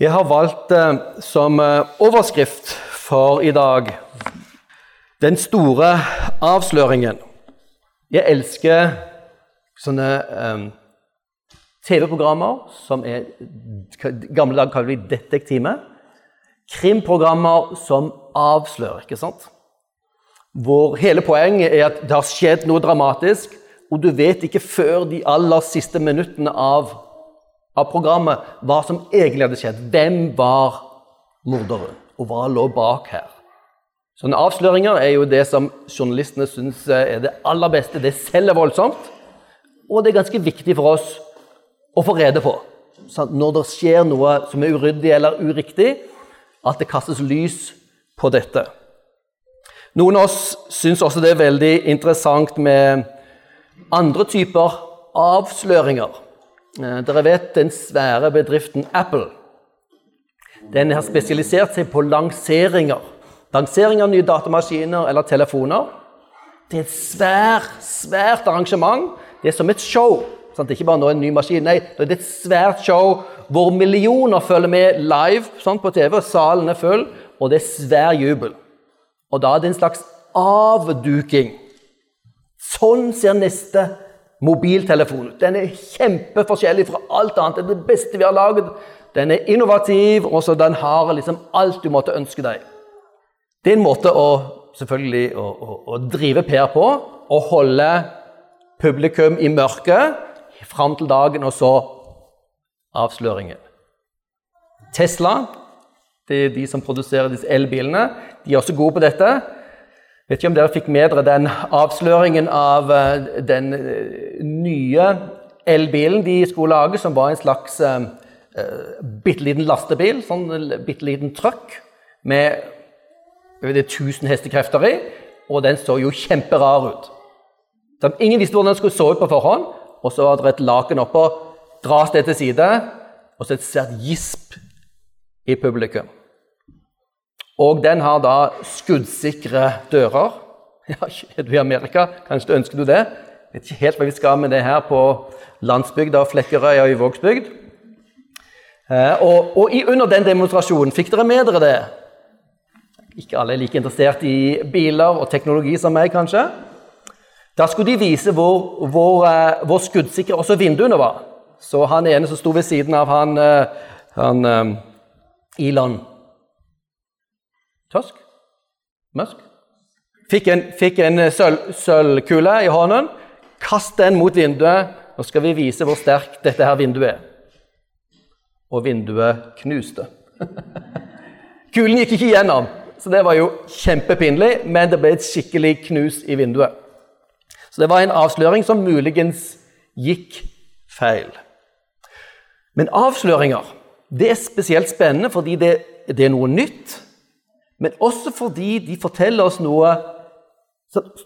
Jeg har valgt eh, som eh, overskrift for i dag 'Den store avsløringen'. Jeg elsker sånne eh, TV-programmer som er gamle dager kaller vi detektimer. Krimprogrammer som avslører, ikke sant? Hvor hele poenget er at det har skjedd noe dramatisk, og du vet ikke før de aller siste minuttene av av programmet hva som egentlig hadde skjedd. Hvem var morderen, og hva lå bak her? Sånne avsløringer er jo det som journalistene syns er det aller beste. Det selger voldsomt, og det er ganske viktig for oss å få rede på. Når det skjer noe som er uryddig eller uriktig, at det kastes lys på dette. Noen av oss syns også det er veldig interessant med andre typer avsløringer. Eh, dere vet den svære bedriften Apple. Den har spesialisert seg på lanseringer. Lansering av nye datamaskiner eller telefoner. Det er et svært, svært arrangement. Det er som et show. Sant? Ikke bare nå en ny maskin. Nei, det er et svært show hvor millioner følger med live sant, på TV. Salen er full, og det er svær jubel. Og da er det en slags avduking. Sånn ser neste mobiltelefon. Den er kjempeforskjellig fra alt annet. Det er det beste vi har laget. Den er innovativ, og så den har liksom alt du måtte ønske deg. Det er en måte å, selvfølgelig, å, å, å drive Per på. Å holde publikum i mørket fram til dagen, og så avsløringen. Tesla, det er de som produserer disse elbilene, de er også gode på dette. Vet ikke om dere fikk med dere den avsløringen av eh, den eh, nye elbilen de skulle lage, som var en slags uh, bitte liten lastebil, sånn bitte liten truck med vet, 1000 hestekrefter i, og den så jo kjemperar ut. Så ingen visste hvordan den skulle så ut på forhånd, og så var det et laken oppå, dras det til side, og så et svært gisp i publikum. Og den har da skuddsikre dører. Ja, er du i Amerika? Kanskje du ønsker du det? Jeg vet ikke helt hva vi skal med det her på landsbygda Flekkerøy og i Vågsbygd. Eh, og, og under den demonstrasjonen, fikk dere med dere det? Ikke alle er like interessert i biler og teknologi som meg, kanskje. Da skulle de vise hvor, hvor, eh, hvor skuddsikre også vinduene var. Så han ene som sto ved siden av han, eh, han Elon Tusk? Møsk? Fikk en, fikk en eh, sølvkule i hånden. Kast den mot vinduet. Nå skal vi vise hvor sterkt dette her vinduet er. Og vinduet knuste. Kulen gikk ikke gjennom, så det var jo kjempepinlig, men det ble et skikkelig knus i vinduet. Så det var en avsløring som muligens gikk feil. Men avsløringer det er spesielt spennende fordi det, det er noe nytt men også fordi de forteller oss noe,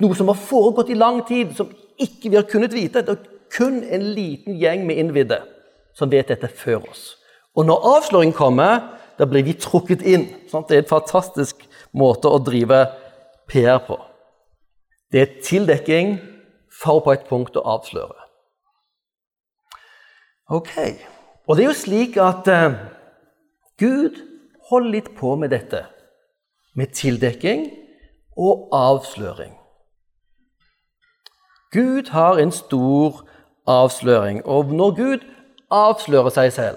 noe som har foregått i lang tid, som ikke vi har kunnet vite. Det er kun en liten gjeng med innvidde som vet dette før oss. Og når avsløringen kommer, da blir vi trukket inn. Sant? Det er en fantastisk måte å drive PR på. Det er tildekking for på et punkt å avsløre. Ok. Og det er jo slik at eh, Gud holder litt på med dette med tildekking og avsløring. Gud har en stor avsløring, og når Gud avslører seg selv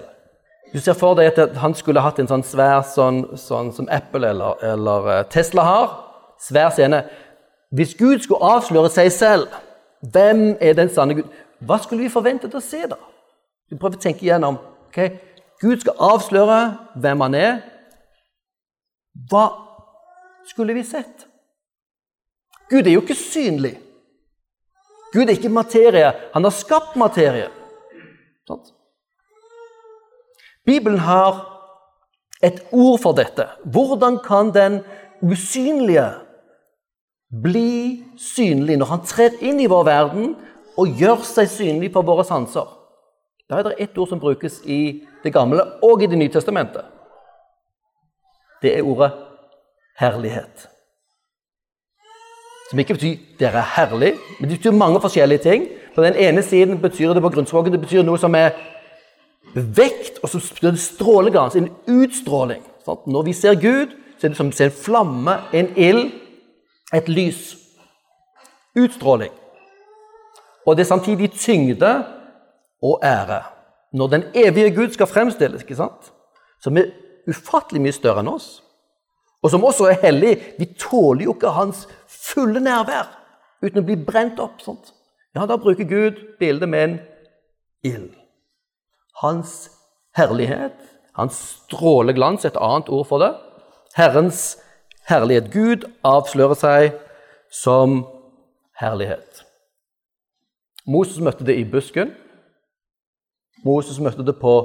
Du ser for deg at han skulle hatt en sånn svær sånn, sånn som Apple eller, eller, eh, Tesla har. Svær scene. Hvis Gud skulle avsløre seg selv, hvem er den sanne Gud? Hva skulle vi forventet å se, da? Vi prøver å tenke igjennom. Okay? Gud skal avsløre hvem han er. Hva skulle vi sett? Gud er jo ikke synlig. Gud er ikke materie. Han har skapt materie. Sånn. Bibelen har et ord for dette. Hvordan kan den usynlige bli synlig når han trer inn i vår verden og gjør seg synlig på våre sanser? Da er det ett ord som brukes i Det gamle og i Det nye testamentet. Det er ordet herlighet. Som ikke betyr 'dere er herlig', men det betyr mange forskjellige ting. På den ene siden betyr det på grunnspråket det betyr noe som er vekt, og som betyr stråleglans, en utstråling. Sant? Når vi ser Gud, så er det som å se en flamme, en ild, et lys. Utstråling. Og det er samtidig tyngde og ære. Når den evige Gud skal fremstilles, ikke sant? som er ufattelig mye større enn oss, og som også er hellig Vi tåler jo ikke hans fulle nærvær uten å bli brent opp. Sånt. Ja, da bruker Gud bildet med en ild. Hans herlighet, hans stråleglans, et annet ord for det. Herrens herlighet. Gud avslører seg som herlighet. Moses møtte det i busken. Moses møtte det på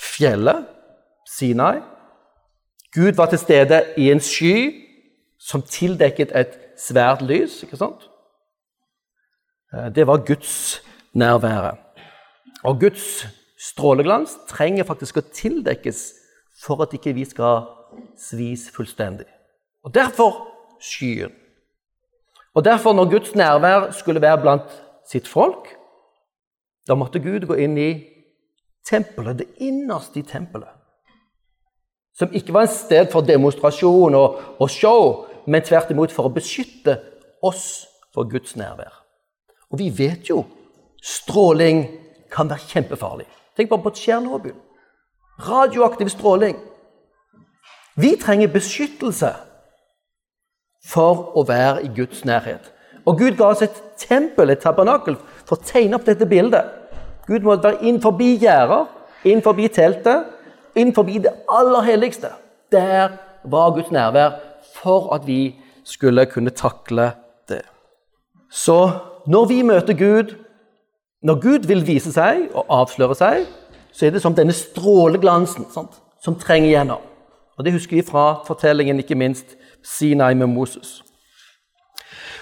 fjellet, Sinai. Gud var til stede i en sky som tildekket et svært lys. ikke sant? Eh, det var Guds nærvære. Og Guds stråleglans trenger faktisk å tildekkes for at ikke vi skal svis fullstendig. Og Derfor skyen. Og derfor, når Guds nærvær skulle være blant sitt folk, da måtte Gud gå inn i tempelet, det innerste i tempelet. Som ikke var et sted for demonstrasjon og, og show, men tvert imot for å beskytte oss for Guds nærvær. Og vi vet jo stråling kan være kjempefarlig. Tenk bare på Tsjernobyl. Radioaktiv stråling. Vi trenger beskyttelse for å være i Guds nærhet. Og Gud ga oss et tempel, et tabernakel, for å tegne opp dette bildet. Gud måtte være inn forbi gjerder, inn forbi teltet, inn forbi det aller helligste. Der var Guds nærvær for at vi skulle kunne takle det. Så når vi møter Gud, når Gud vil vise seg og avsløre seg, så er det som denne stråleglansen sant, som trenger gjennom. Og Det husker vi fra fortellingen, ikke minst Sinai med Moses.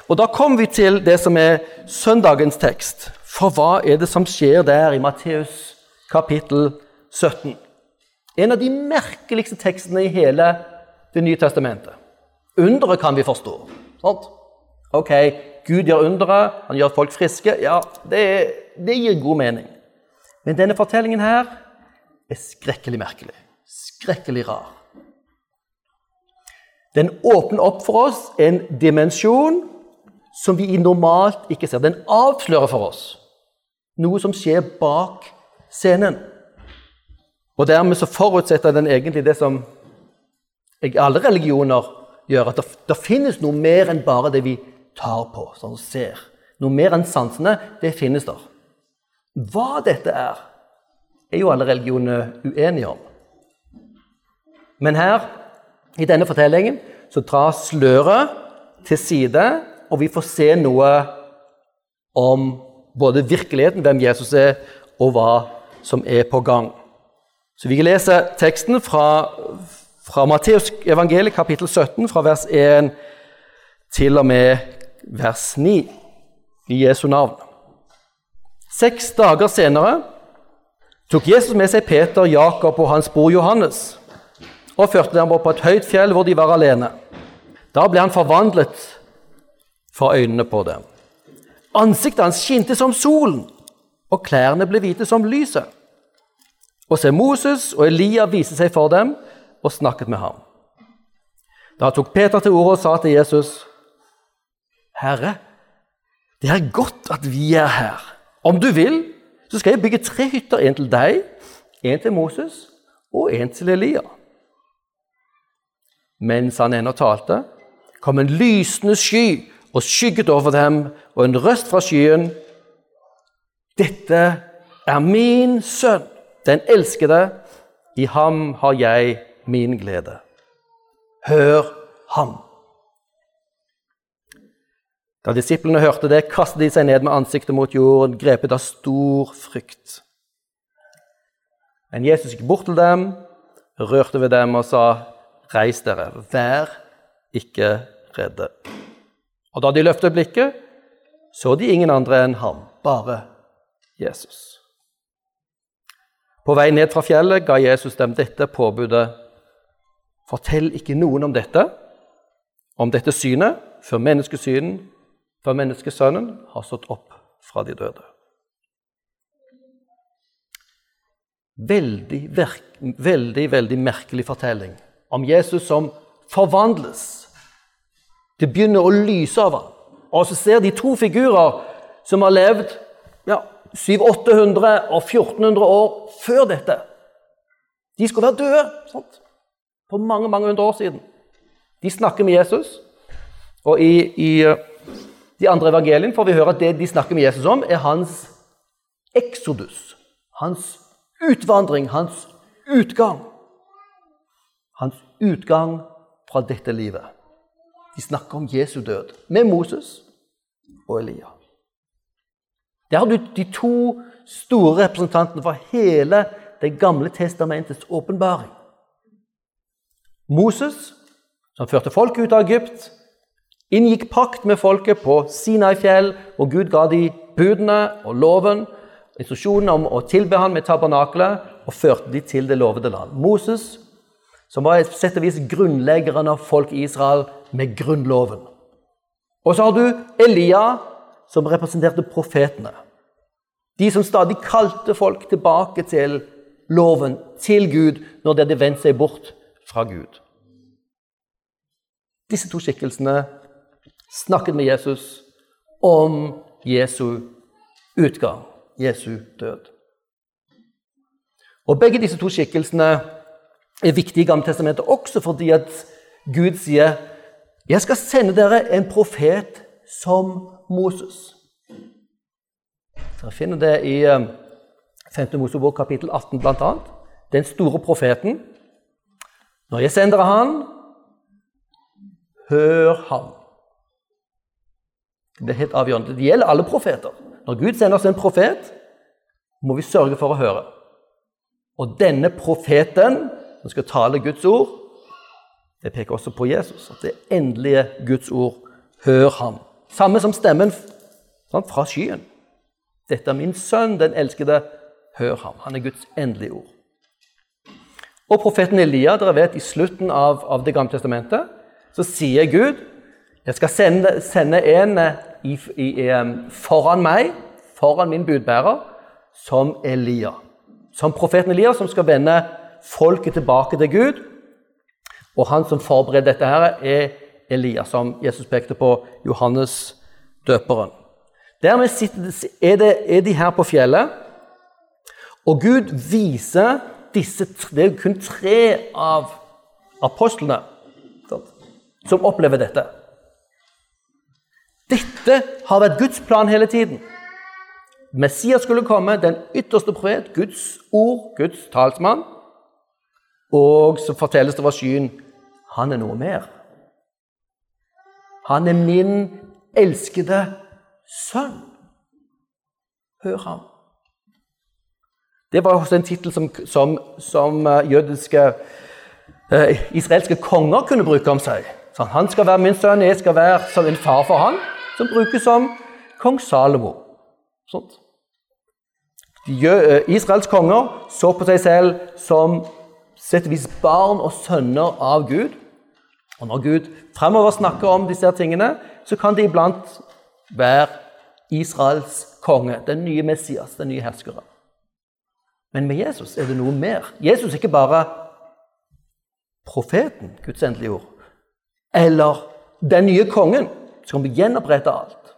Og Da kommer vi til det som er søndagens tekst. For hva er det som skjer der i Matteus kapittel 17? En av de merkeligste tekstene i hele Det nye testamentet. Underet kan vi forstå. Sant? Ok, Gud gjør undere, han gjør folk friske. Ja, det, det gir god mening. Men denne fortellingen her er skrekkelig merkelig. Skrekkelig rar. Den åpner opp for oss en dimensjon som vi normalt ikke ser. Den avslører for oss noe som skjer bak scenen. Og dermed så forutsetter den egentlig det som alle religioner gjør, at det, det finnes noe mer enn bare det vi tar på, sånn ser. Noe mer enn sansene, det finnes der. Hva dette er, er jo alle religioner uenige om. Men her, i denne fortellingen, så dras sløret til side, og vi får se noe om både virkeligheten, hvem Jesus er, og hva som er på gang. Så Vi leser teksten fra, fra Matteus evangeliet, kapittel 17, fra vers 1 til og med vers 9, i Jesu navn. Seks dager senere tok Jesus med seg Peter, Jakob og hans bror Johannes og førte dem opp på et høyt fjell hvor de var alene. Da ble han forvandlet for øynene på dem. Ansiktet hans skinte som solen, og klærne ble hvite som lyset. Og se, Moses og Elia viste seg for dem og snakket med ham. Da tok Peter til orde og sa til Jesus, 'Herre, det er godt at vi er her.' Om du vil, så skal jeg bygge tre hytter. En til deg, en til Moses og en til Elia. Mens han ennå talte, kom en lysende sky og skygget over dem, og en røst fra skyen. Dette er min sønn, den elskede. I ham har jeg min glede. Hør ham. Da disiplene hørte det, kastet de seg ned med ansiktet mot jorden, grepet av stor frykt. Men Jesus gikk bort til dem, rørte ved dem og sa, 'Reis dere, vær ikke redde.' Og da de løftet blikket, så de ingen andre enn ham, bare Jesus. På vei ned fra fjellet ga Jesus dem dette påbudet. Fortell ikke noen om dette, om dette synet, før menneskesynen for menneskesønnen har stått opp fra de døde. veldig, veldig, veldig merkelig fortelling om Jesus som forvandles. Det begynner å lyse av ham. Og så ser de to figurer som har levd ja, 700-800 og 1400 år før dette. De skulle være døde sant? for mange mange hundre år siden. De snakker med Jesus. Og i, i eh, de andre evangeliene får vi høre at det de snakker med Jesus om, er hans eksodus. Hans utvandring, hans utgang. Hans utgang fra dette livet. De snakker om Jesu død med Moses og Elia. Der har du de to store representantene for hele Det gamle testamentets åpenbaring. Moses, som førte folket ut av Egypt, inngikk pakt med folket på Sinai-fjell, hvor Gud ga de budene og loven, instruksjonen om å tilbe ham med tabernakelet, og førte de til det lovede land. Moses, som var sett og vis grunnleggeren av folk i Israel med grunnloven. Og så har du Elia, som representerte profetene. De som stadig kalte folk tilbake til loven, til Gud, når de hadde vendt seg bort fra Gud. Disse to skikkelsene snakket med Jesus om Jesu utgang, Jesu død. Og Begge disse to skikkelsene er viktige i Gammeltestamentet også fordi at Gud sier jeg skal sende dere en profet som Moses. Dere finner det i 5. Eh, Mosebok kapittel 18 bl.a. Den store profeten. Når jeg sender han, hør ham. Det er helt avgjørende. Det gjelder alle profeter. Når Gud sender oss en profet, må vi sørge for å høre. Og denne profeten som skal tale Guds ord, det peker også på Jesus. At det endelige Guds ord, hør ham. Samme som stemmen sant, fra skyen. Dette er min sønn, den elskede. Hør ham. Han er Guds endelige ord. Og profeten Elia, dere vet, i slutten av, av Det gamle testamentet, så sier Gud jeg skal sende, sende en eh, i, i, foran meg, foran min budbærer, som Elia. Som profeten Elia, som skal vende folket tilbake til Gud. Og han som forbereder dette, her er Elia, som Jesus pekte på, Johannes døperen. Dermed er, det, er de her på fjellet, og Gud viser disse Det er kun tre av apostlene som opplever dette. Dette har vært Guds plan hele tiden. Messias skulle komme, den ytterste profet, Guds ord, Guds talsmann. Og så fortelles det fra skyen han er noe mer. Han er min elskede sønn. Hør ham. Det var også en tittel som, som, som uh, jødiske eh, israelske konger kunne bruke om seg. Så han skal være min sønn, jeg skal være som en far for han som brukes som kong Salomo. Sånt. Eh, Israels konger så på seg selv som settevis barn og sønner av Gud. Og når Gud fremover snakker om disse tingene, så kan det iblant være Israels konge, den nye Messias, den nye herskeren. Men med Jesus er det noe mer. Jesus er ikke bare profeten, Guds endelige ord, eller den nye kongen som vi gjenopprette alt.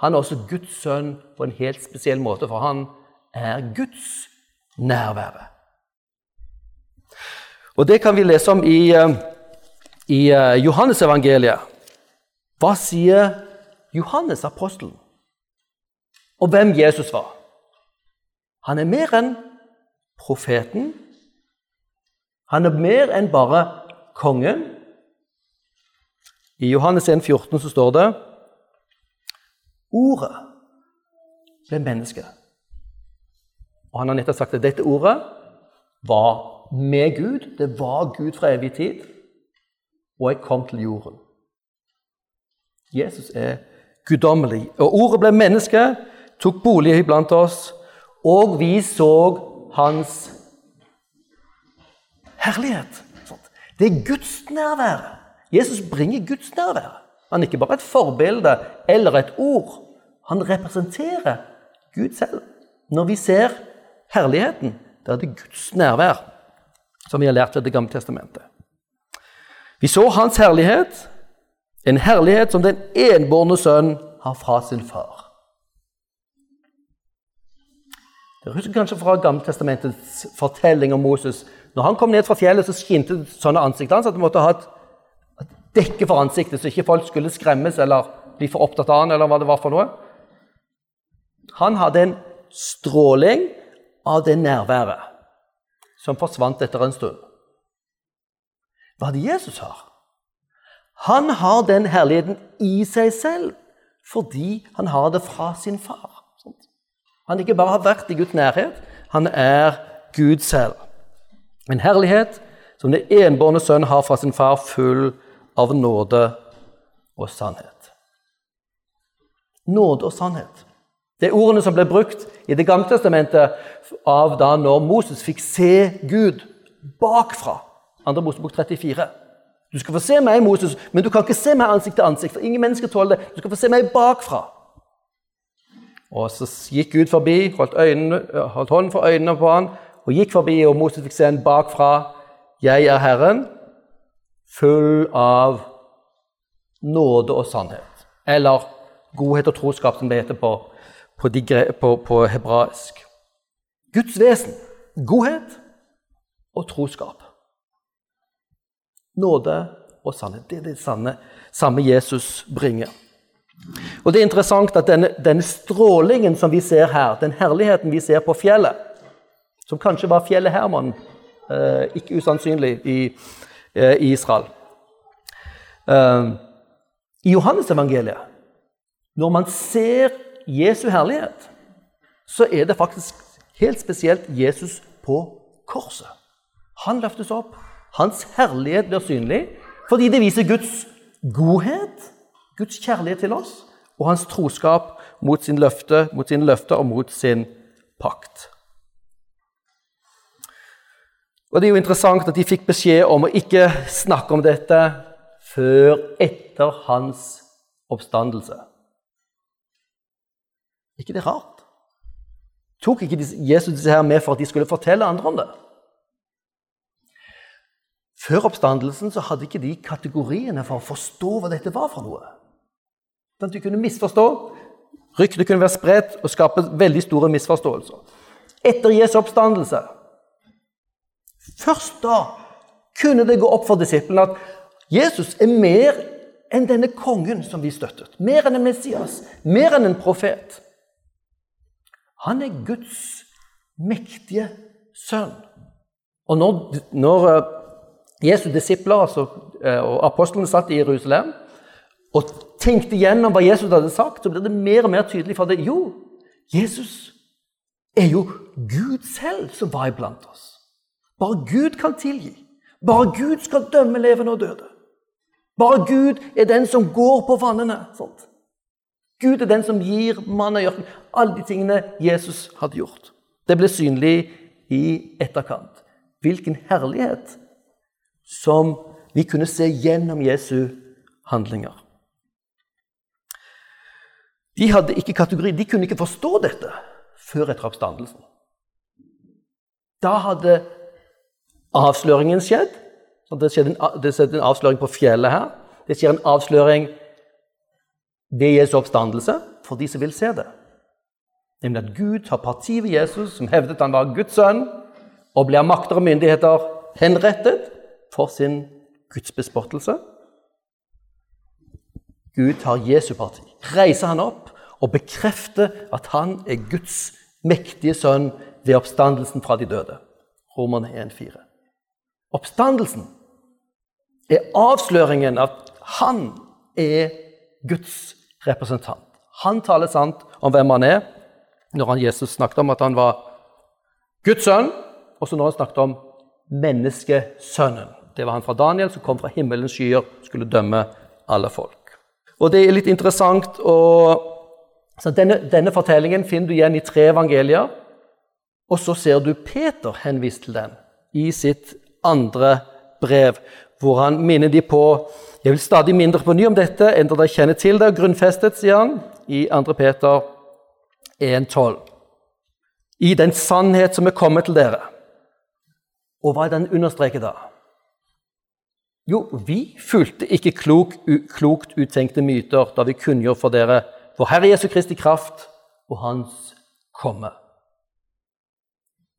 Han er også Guds sønn på en helt spesiell måte, for han er Guds nærvære. Og Det kan vi lese om i, eh, i eh, Johannesevangeliet. Hva sier Johannes, apostelen, og hvem Jesus var? Han er mer enn profeten. Han er mer enn bare kongen. I Johannes 1, 14 så står det Ordet ble menneske. Og han har nettopp sagt at dette ordet var med Gud. Det var Gud fra evig tid. Og jeg kom til jorden. Jesus er guddommelig. Og ordet ble menneske, tok bolig iblant oss, og vi så hans herlighet. Det er Guds nærvær. Jesus bringer Guds nærvær. Han er ikke bare et forbilde eller et ord. Han representerer Gud selv. Når vi ser herligheten, da er det Guds nærvær, som vi har lært ved Det gamle testamentet. Vi så Hans herlighet, en herlighet som den enbårne sønn har fra sin far. Dere husker kanskje fra Gammeltestamentets fortelling om Moses. Når han kom ned fra fjellet, så skinte sånne ansikter hans at han måtte ha et, dekke for ansiktet, så ikke folk skulle skremmes eller bli for opptatt av han, eller hva det var for noe. Han hadde en stråling av det nærværet som forsvant etter en stund. Hva er det Jesus har? Han har den herligheten i seg selv fordi han har det fra sin far. Han ikke bare har vært i Guds nærhet, han er Gud selv. En herlighet som det enbårne sønn har fra sin far, full av nåde og sannhet. Nåde og sannhet. Det er ordene som ble brukt i Det gamle testamentet av da når Moses fikk se Gud bakfra. 2. Mosebok 34. Du skal få se meg, Moses, men du kan ikke se meg ansikt til ansikt. for ingen mennesker tåler det. Du skal få se meg bakfra. Og Så gikk Gud forbi, holdt, øynene, holdt hånden for øynene på han, og gikk forbi, og Moses fikk se en bakfra. Jeg er Herren, full av nåde og sannhet. Eller godhet og troskap, som det heter på, på, de, på, på hebraisk. Guds vesen. Godhet og troskap. Nåde og sannhet. Det er det sanne, samme Jesus bringer. Og Det er interessant at denne, denne, strålingen som vi ser her, den herligheten vi ser på fjellet, som kanskje var fjellet Herman, eh, ikke usannsynlig i, eh, i Israel eh, I Johannesevangeliet, når man ser Jesu herlighet, så er det faktisk helt spesielt Jesus på korset. Han løftes opp. Hans herlighet blir synlig fordi det viser Guds godhet Guds kjærlighet til oss og hans troskap mot, sin løfte, mot sine løfter og mot sin pakt. Og Det er jo interessant at de fikk beskjed om å ikke snakke om dette før etter hans oppstandelse. ikke det rart? Tok ikke Jesus disse her med for at de skulle fortelle andre om det? Før oppstandelsen så hadde ikke de kategoriene for å forstå hva dette var for noe. Sånn at vi kunne misforstå. Ryktene kunne være spredt og skape veldig store misforståelser. Etter Jesu oppstandelse Først da kunne det gå opp for disiplene at Jesus er mer enn denne kongen som vi støttet. Mer enn en Messias. Mer enn en profet. Han er Guds mektige sønn. Og når, når eh, Jesu disipler altså, eh, og apostlene satt i Jerusalem og tenkte gjennom hva Jesus hadde sagt, så ble det mer og mer tydelig for det. Jo, Jesus er jo Gud selv som var iblant oss. Bare Gud kan tilgi. Bare Gud skal dømme levende og døde. Bare Gud er den som går på vannene. Sånt. Gud er den som gir mann og ørken. Alle de tingene Jesus hadde gjort. Det ble synlig i etterkant. Hvilken herlighet som vi kunne se gjennom Jesu handlinger. De hadde ikke kategori, de kunne ikke forstå dette før etter oppstandelsen. Da hadde avsløringen skjedd. Det skjedde, en, det skjedde en avsløring på fjellet her. Det skjer en avsløring ved Jesu oppstandelse for de som vil se det. Nemlig at Gud tar parti ved Jesus, som hevdet han var Guds sønn, og av makter og myndigheter henrettet for sin gudsbespottelse. Gud tar Jesu parti, reiser han opp og bekrefter at han er Guds mektige sønn ved oppstandelsen fra de døde. Romerne 1,4. Oppstandelsen er avsløringen at han er Guds representant. Han taler sant om hvem han er, når han Jesus snakket om at han var Guds sønn, og så når han snakket om menneskesønnen. Det var han fra Daniel som kom fra himmelens skyer skulle dømme alle folk. Og Det er litt interessant å denne, denne, fortellingen finner du igjen i tre evangelier. Og så ser du Peter henvist til den i sitt andre brev, hvor han minner de på Jeg vil stadig mindre på ny om dette enn dere kjenner til det, grunnfestet, sier han i 2. Peter 1,12. I den sannhet som er kommet til dere, Og hva er den understreket da? Jo, vi fulgte ikke klok, klokt uttenkte myter da vi kunngjør for dere vår Herre Jesu Kristi kraft og Hans komme.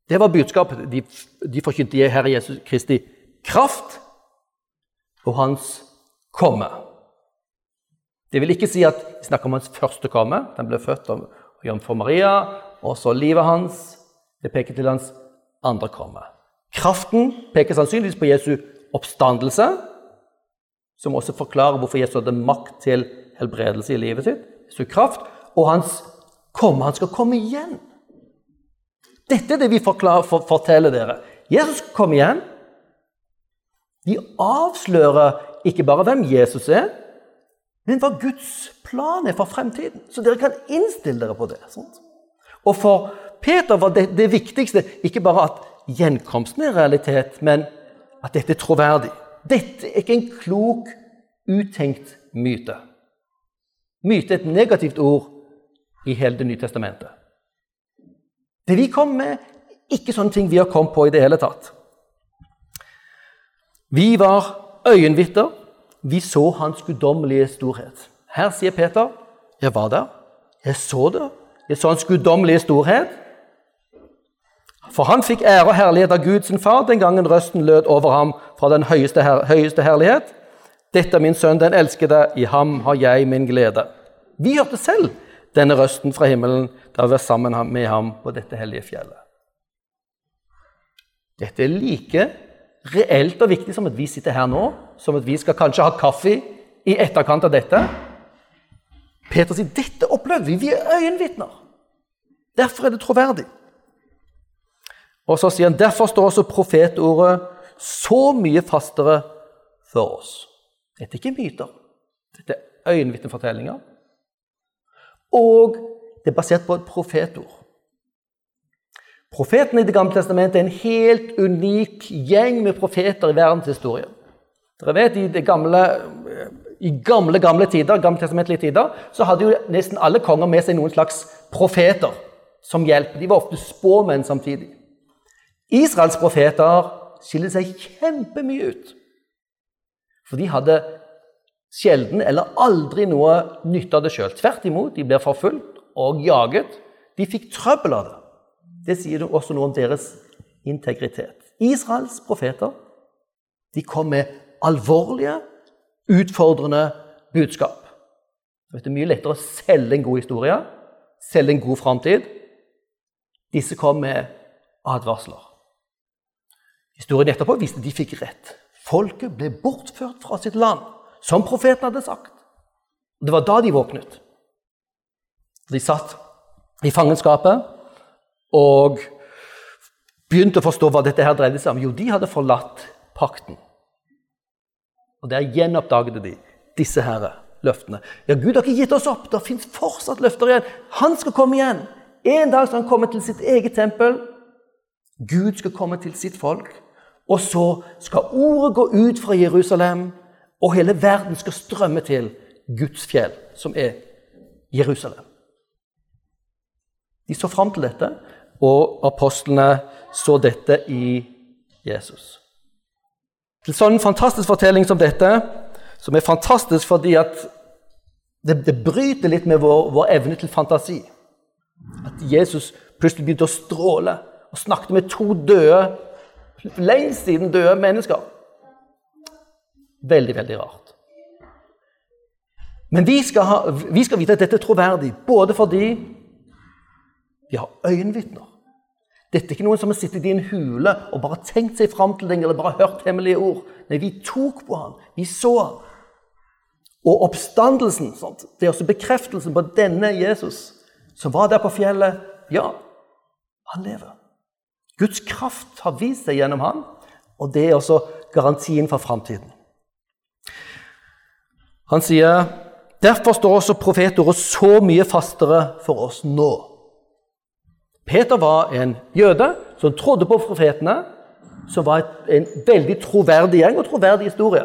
Det var budskapet de, de forkynte Herre Jesu Kristi kraft og Hans komme. Det vil ikke si at vi snakker om hans første komme. Den ble født av jomfru Maria, og så livet hans. Det peker til hans andre komme. Kraften peker sannsynligvis på Jesu oppstandelse, som også forklarer hvorfor Jesus hadde makt til helbredelse i livet sitt. Jesu kraft, Og hans komme. Han skal komme igjen. Dette er det vi forklarer, for, forteller dere. Jesus kom igjen. De avslører ikke bare hvem Jesus er, men hva Guds plan er for fremtiden. Så dere kan innstille dere på det. Sant? Og for Peter var det, det viktigste ikke bare at gjenkomsten er realitet, men at dette er troverdig. Dette er ikke en klok, uttenkt myte. Myte er et negativt ord i hele Det nye testamentet. Det vi kom med, ikke sånne ting vi har kommet på i det hele tatt. Vi var øyenvitner. Vi så hans guddommelige storhet. Her sier Peter, 'Jeg var der. Jeg så det. Jeg så hans guddommelige storhet.' For han fikk ære og herlighet av Gud sin far den gangen røsten lød over ham fra den høyeste, her høyeste herlighet. 'Dette er min sønn, den elskede. I ham har jeg min glede.' Vi hørte selv denne røsten fra himmelen da vi var sammen med ham på dette hellige fjellet. Dette er like reelt og viktig som at vi sitter her nå, som at vi skal kanskje ha kaffe i etterkant av dette. Peter sier dette opplevde vi. Vi er øyenvitner. Derfor er det troverdig. Og så sier han derfor står også profetordet så mye fastere for oss. Dette er ikke myter. Dette er øyenvitnefortellinger. Og det er basert på et profetord. Profetene i Det gamle testamentet er en helt unik gjeng med profeter i verdenshistorien. Dere vet, I det gamle, i gamle, gamle tider, gammeltestamentlige tider så hadde jo nesten alle konger med seg noen slags profeter som hjelp. De var ofte spåmenn samtidig. Israels profeter skiller seg kjempemye ut. For de hadde sjelden eller aldri noe nytte av det sjøl. Tvert imot, de ble forfulgt og jaget. De fikk trøbbel av det. Det sier også noe om deres integritet. Israels profeter de kom med alvorlige, utfordrende budskap. Det er mye lettere å selge en god historie, selge en god framtid. Disse kom med advarsler. Historien etterpå viste at de fikk rett. Folket ble bortført fra sitt land som profeten hadde sagt. Det var da de våknet. De satt i fangenskapet og begynte å forstå hva dette her dreide seg om. Jo, de hadde forlatt pakten. Og der gjenoppdaget de disse her løftene. Ja, Gud har ikke gitt oss opp. Det fins fortsatt løfter igjen. Han skal komme igjen. En dag skal han komme til sitt eget tempel. Gud skal komme til sitt folk. Og så skal ordet gå ut fra Jerusalem og hele verden skal strømme til Guds fjell, som er Jerusalem. De så fram til dette, og apostlene så dette i Jesus. Til sånn fantastisk fortelling som dette, som er fantastisk fordi at det, det bryter litt med vår, vår, evne til fantasi. At Jesus plutselig begynte å stråle og snakket med to døde, lengst siden døde mennesker. Veldig, veldig rart. Men vi skal, ha, vi skal vite at dette er troverdig, både fordi vi har øyenvitner. Dette er ikke noen som har sittet i en hule og bare tenkt seg fram til ting eller bare hørt hemmelige ord. Nei, vi tok på han, vi så han. Og oppstandelsen, sant? det er også bekreftelsen på denne Jesus som var der på fjellet. Ja, han lever. Guds kraft har vist seg gjennom ham, og det er også garantien for framtiden. Han sier derfor står også profetordet så mye fastere for oss nå. Peter var en jøde som trodde på profetene, som var en veldig troverdig gjeng og troverdig historie.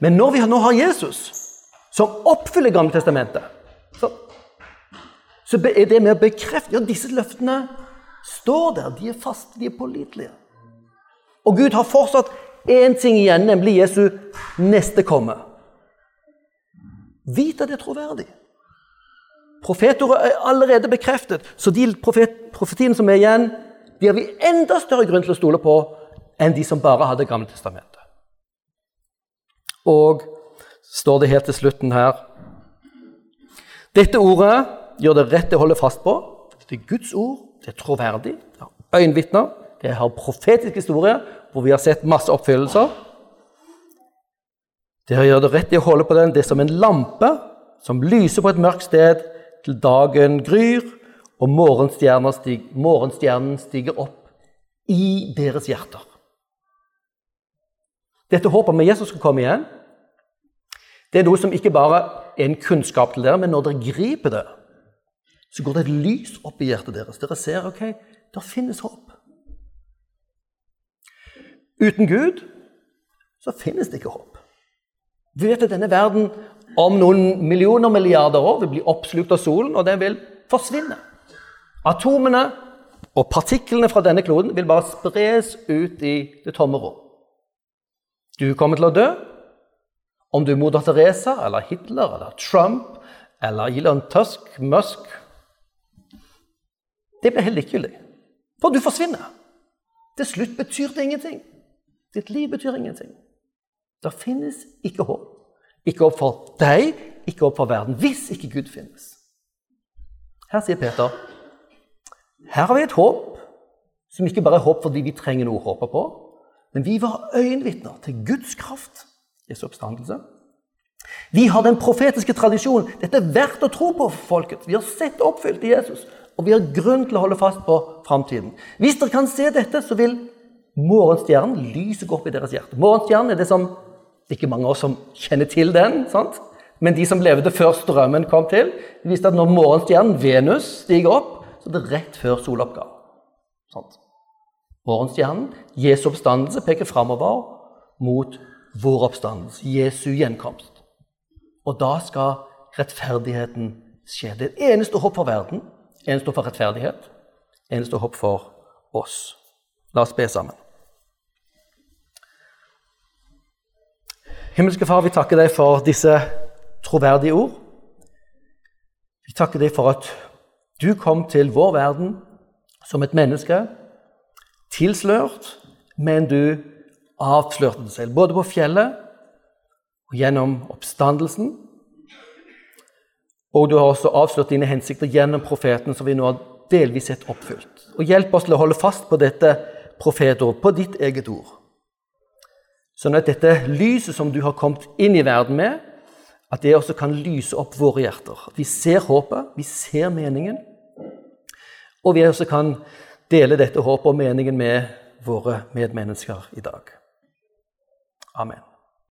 Men når vi nå har Jesus, som oppfyller Gammeltestamentet, så, så er det med å bekrefte ja, disse løftene står der. De er faste, de er pålitelige. Og Gud har fortsatt én ting igjen, nemlig Jesu neste komme. Vit at det er troverdig. Profetordet er allerede bekreftet, så de profet, profetiene som er igjen, de har vi enda større grunn til å stole på enn de som bare hadde Gamle testamentet. Og står det helt til slutten her Dette ordet gjør det rett å holde fast på. Det er Guds ord, det er troverdig, det har øyenvitner, det har profetisk historie, hvor vi har sett masse oppfyllelser. Det gjør det rett i å holde på den. Det er som en lampe som lyser på et mørkt sted til dagen gryr, og morgenstjernen stiger, morgenstjernen stiger opp i deres hjerter. Dette håpet om Jesus skal komme igjen, det er noe som ikke bare er en kunnskap til dere, men når dere griper det, så går det et lys opp i hjertet deres. Dere ser ok, det finnes håp. Uten Gud så finnes det ikke håp. Vi vet at denne verden om noen millioner milliarder år vil bli oppslukt av solen, og den vil forsvinne. Atomene og partiklene fra denne kloden vil bare spres ut i det tomme rom. Du kommer til å dø. Om du er moder Teresa eller Hitler eller Trump eller Elon Tusk, Musk Det blir helt likegyldig. For du forsvinner. Til slutt betyr det ingenting. Ditt liv betyr ingenting. Det finnes ikke håp. Ikke håp for deg, ikke håp for verden, hvis ikke Gud finnes. Her sier Peter her har vi et håp som ikke bare er håp fordi vi trenger noe å håpe på, men vi var øyenvitner til Guds kraft, Jesu oppstandelse. Vi har den profetiske tradisjonen. Dette er verdt å tro på folket. Vi har sett oppfylt i Jesus, og vi har grunn til å holde fast på framtiden. Hvis dere kan se dette, så vil Morgenstjernen gå opp i deres hjerte. Morgenstjernen er det som Det er ikke mange av oss som kjenner til den, sant? men de som levde før strømmen kom til, visste at når morgenstjernen Venus stiger opp, så er det rett før soloppgang. Sant? Morgenstjernen, Jesu oppstandelse, peker framover mot vår oppstandelse, Jesu gjenkomst. Og da skal rettferdigheten skje. Det er eneste håp for verden, eneste står for rettferdighet, en står opp for oss. La oss be sammen. Himmelske Far, vi takker deg for disse troverdige ord. Vi takker deg for at du kom til vår verden som et menneske, tilslørt, men du avslørte deg selv, både på fjellet og gjennom oppstandelsen. Og du har også avslørt dine hensikter gjennom profeten, som vi nå har delvis sett oppfylt. Og Hjelp oss til å holde fast på dette profetord, på ditt eget ord. Sånn at dette lyset som du har kommet inn i verden med, at det også kan lyse opp våre hjerter. Vi ser håpet, vi ser meningen, og vi også kan dele dette håpet og meningen med våre medmennesker i dag. Amen.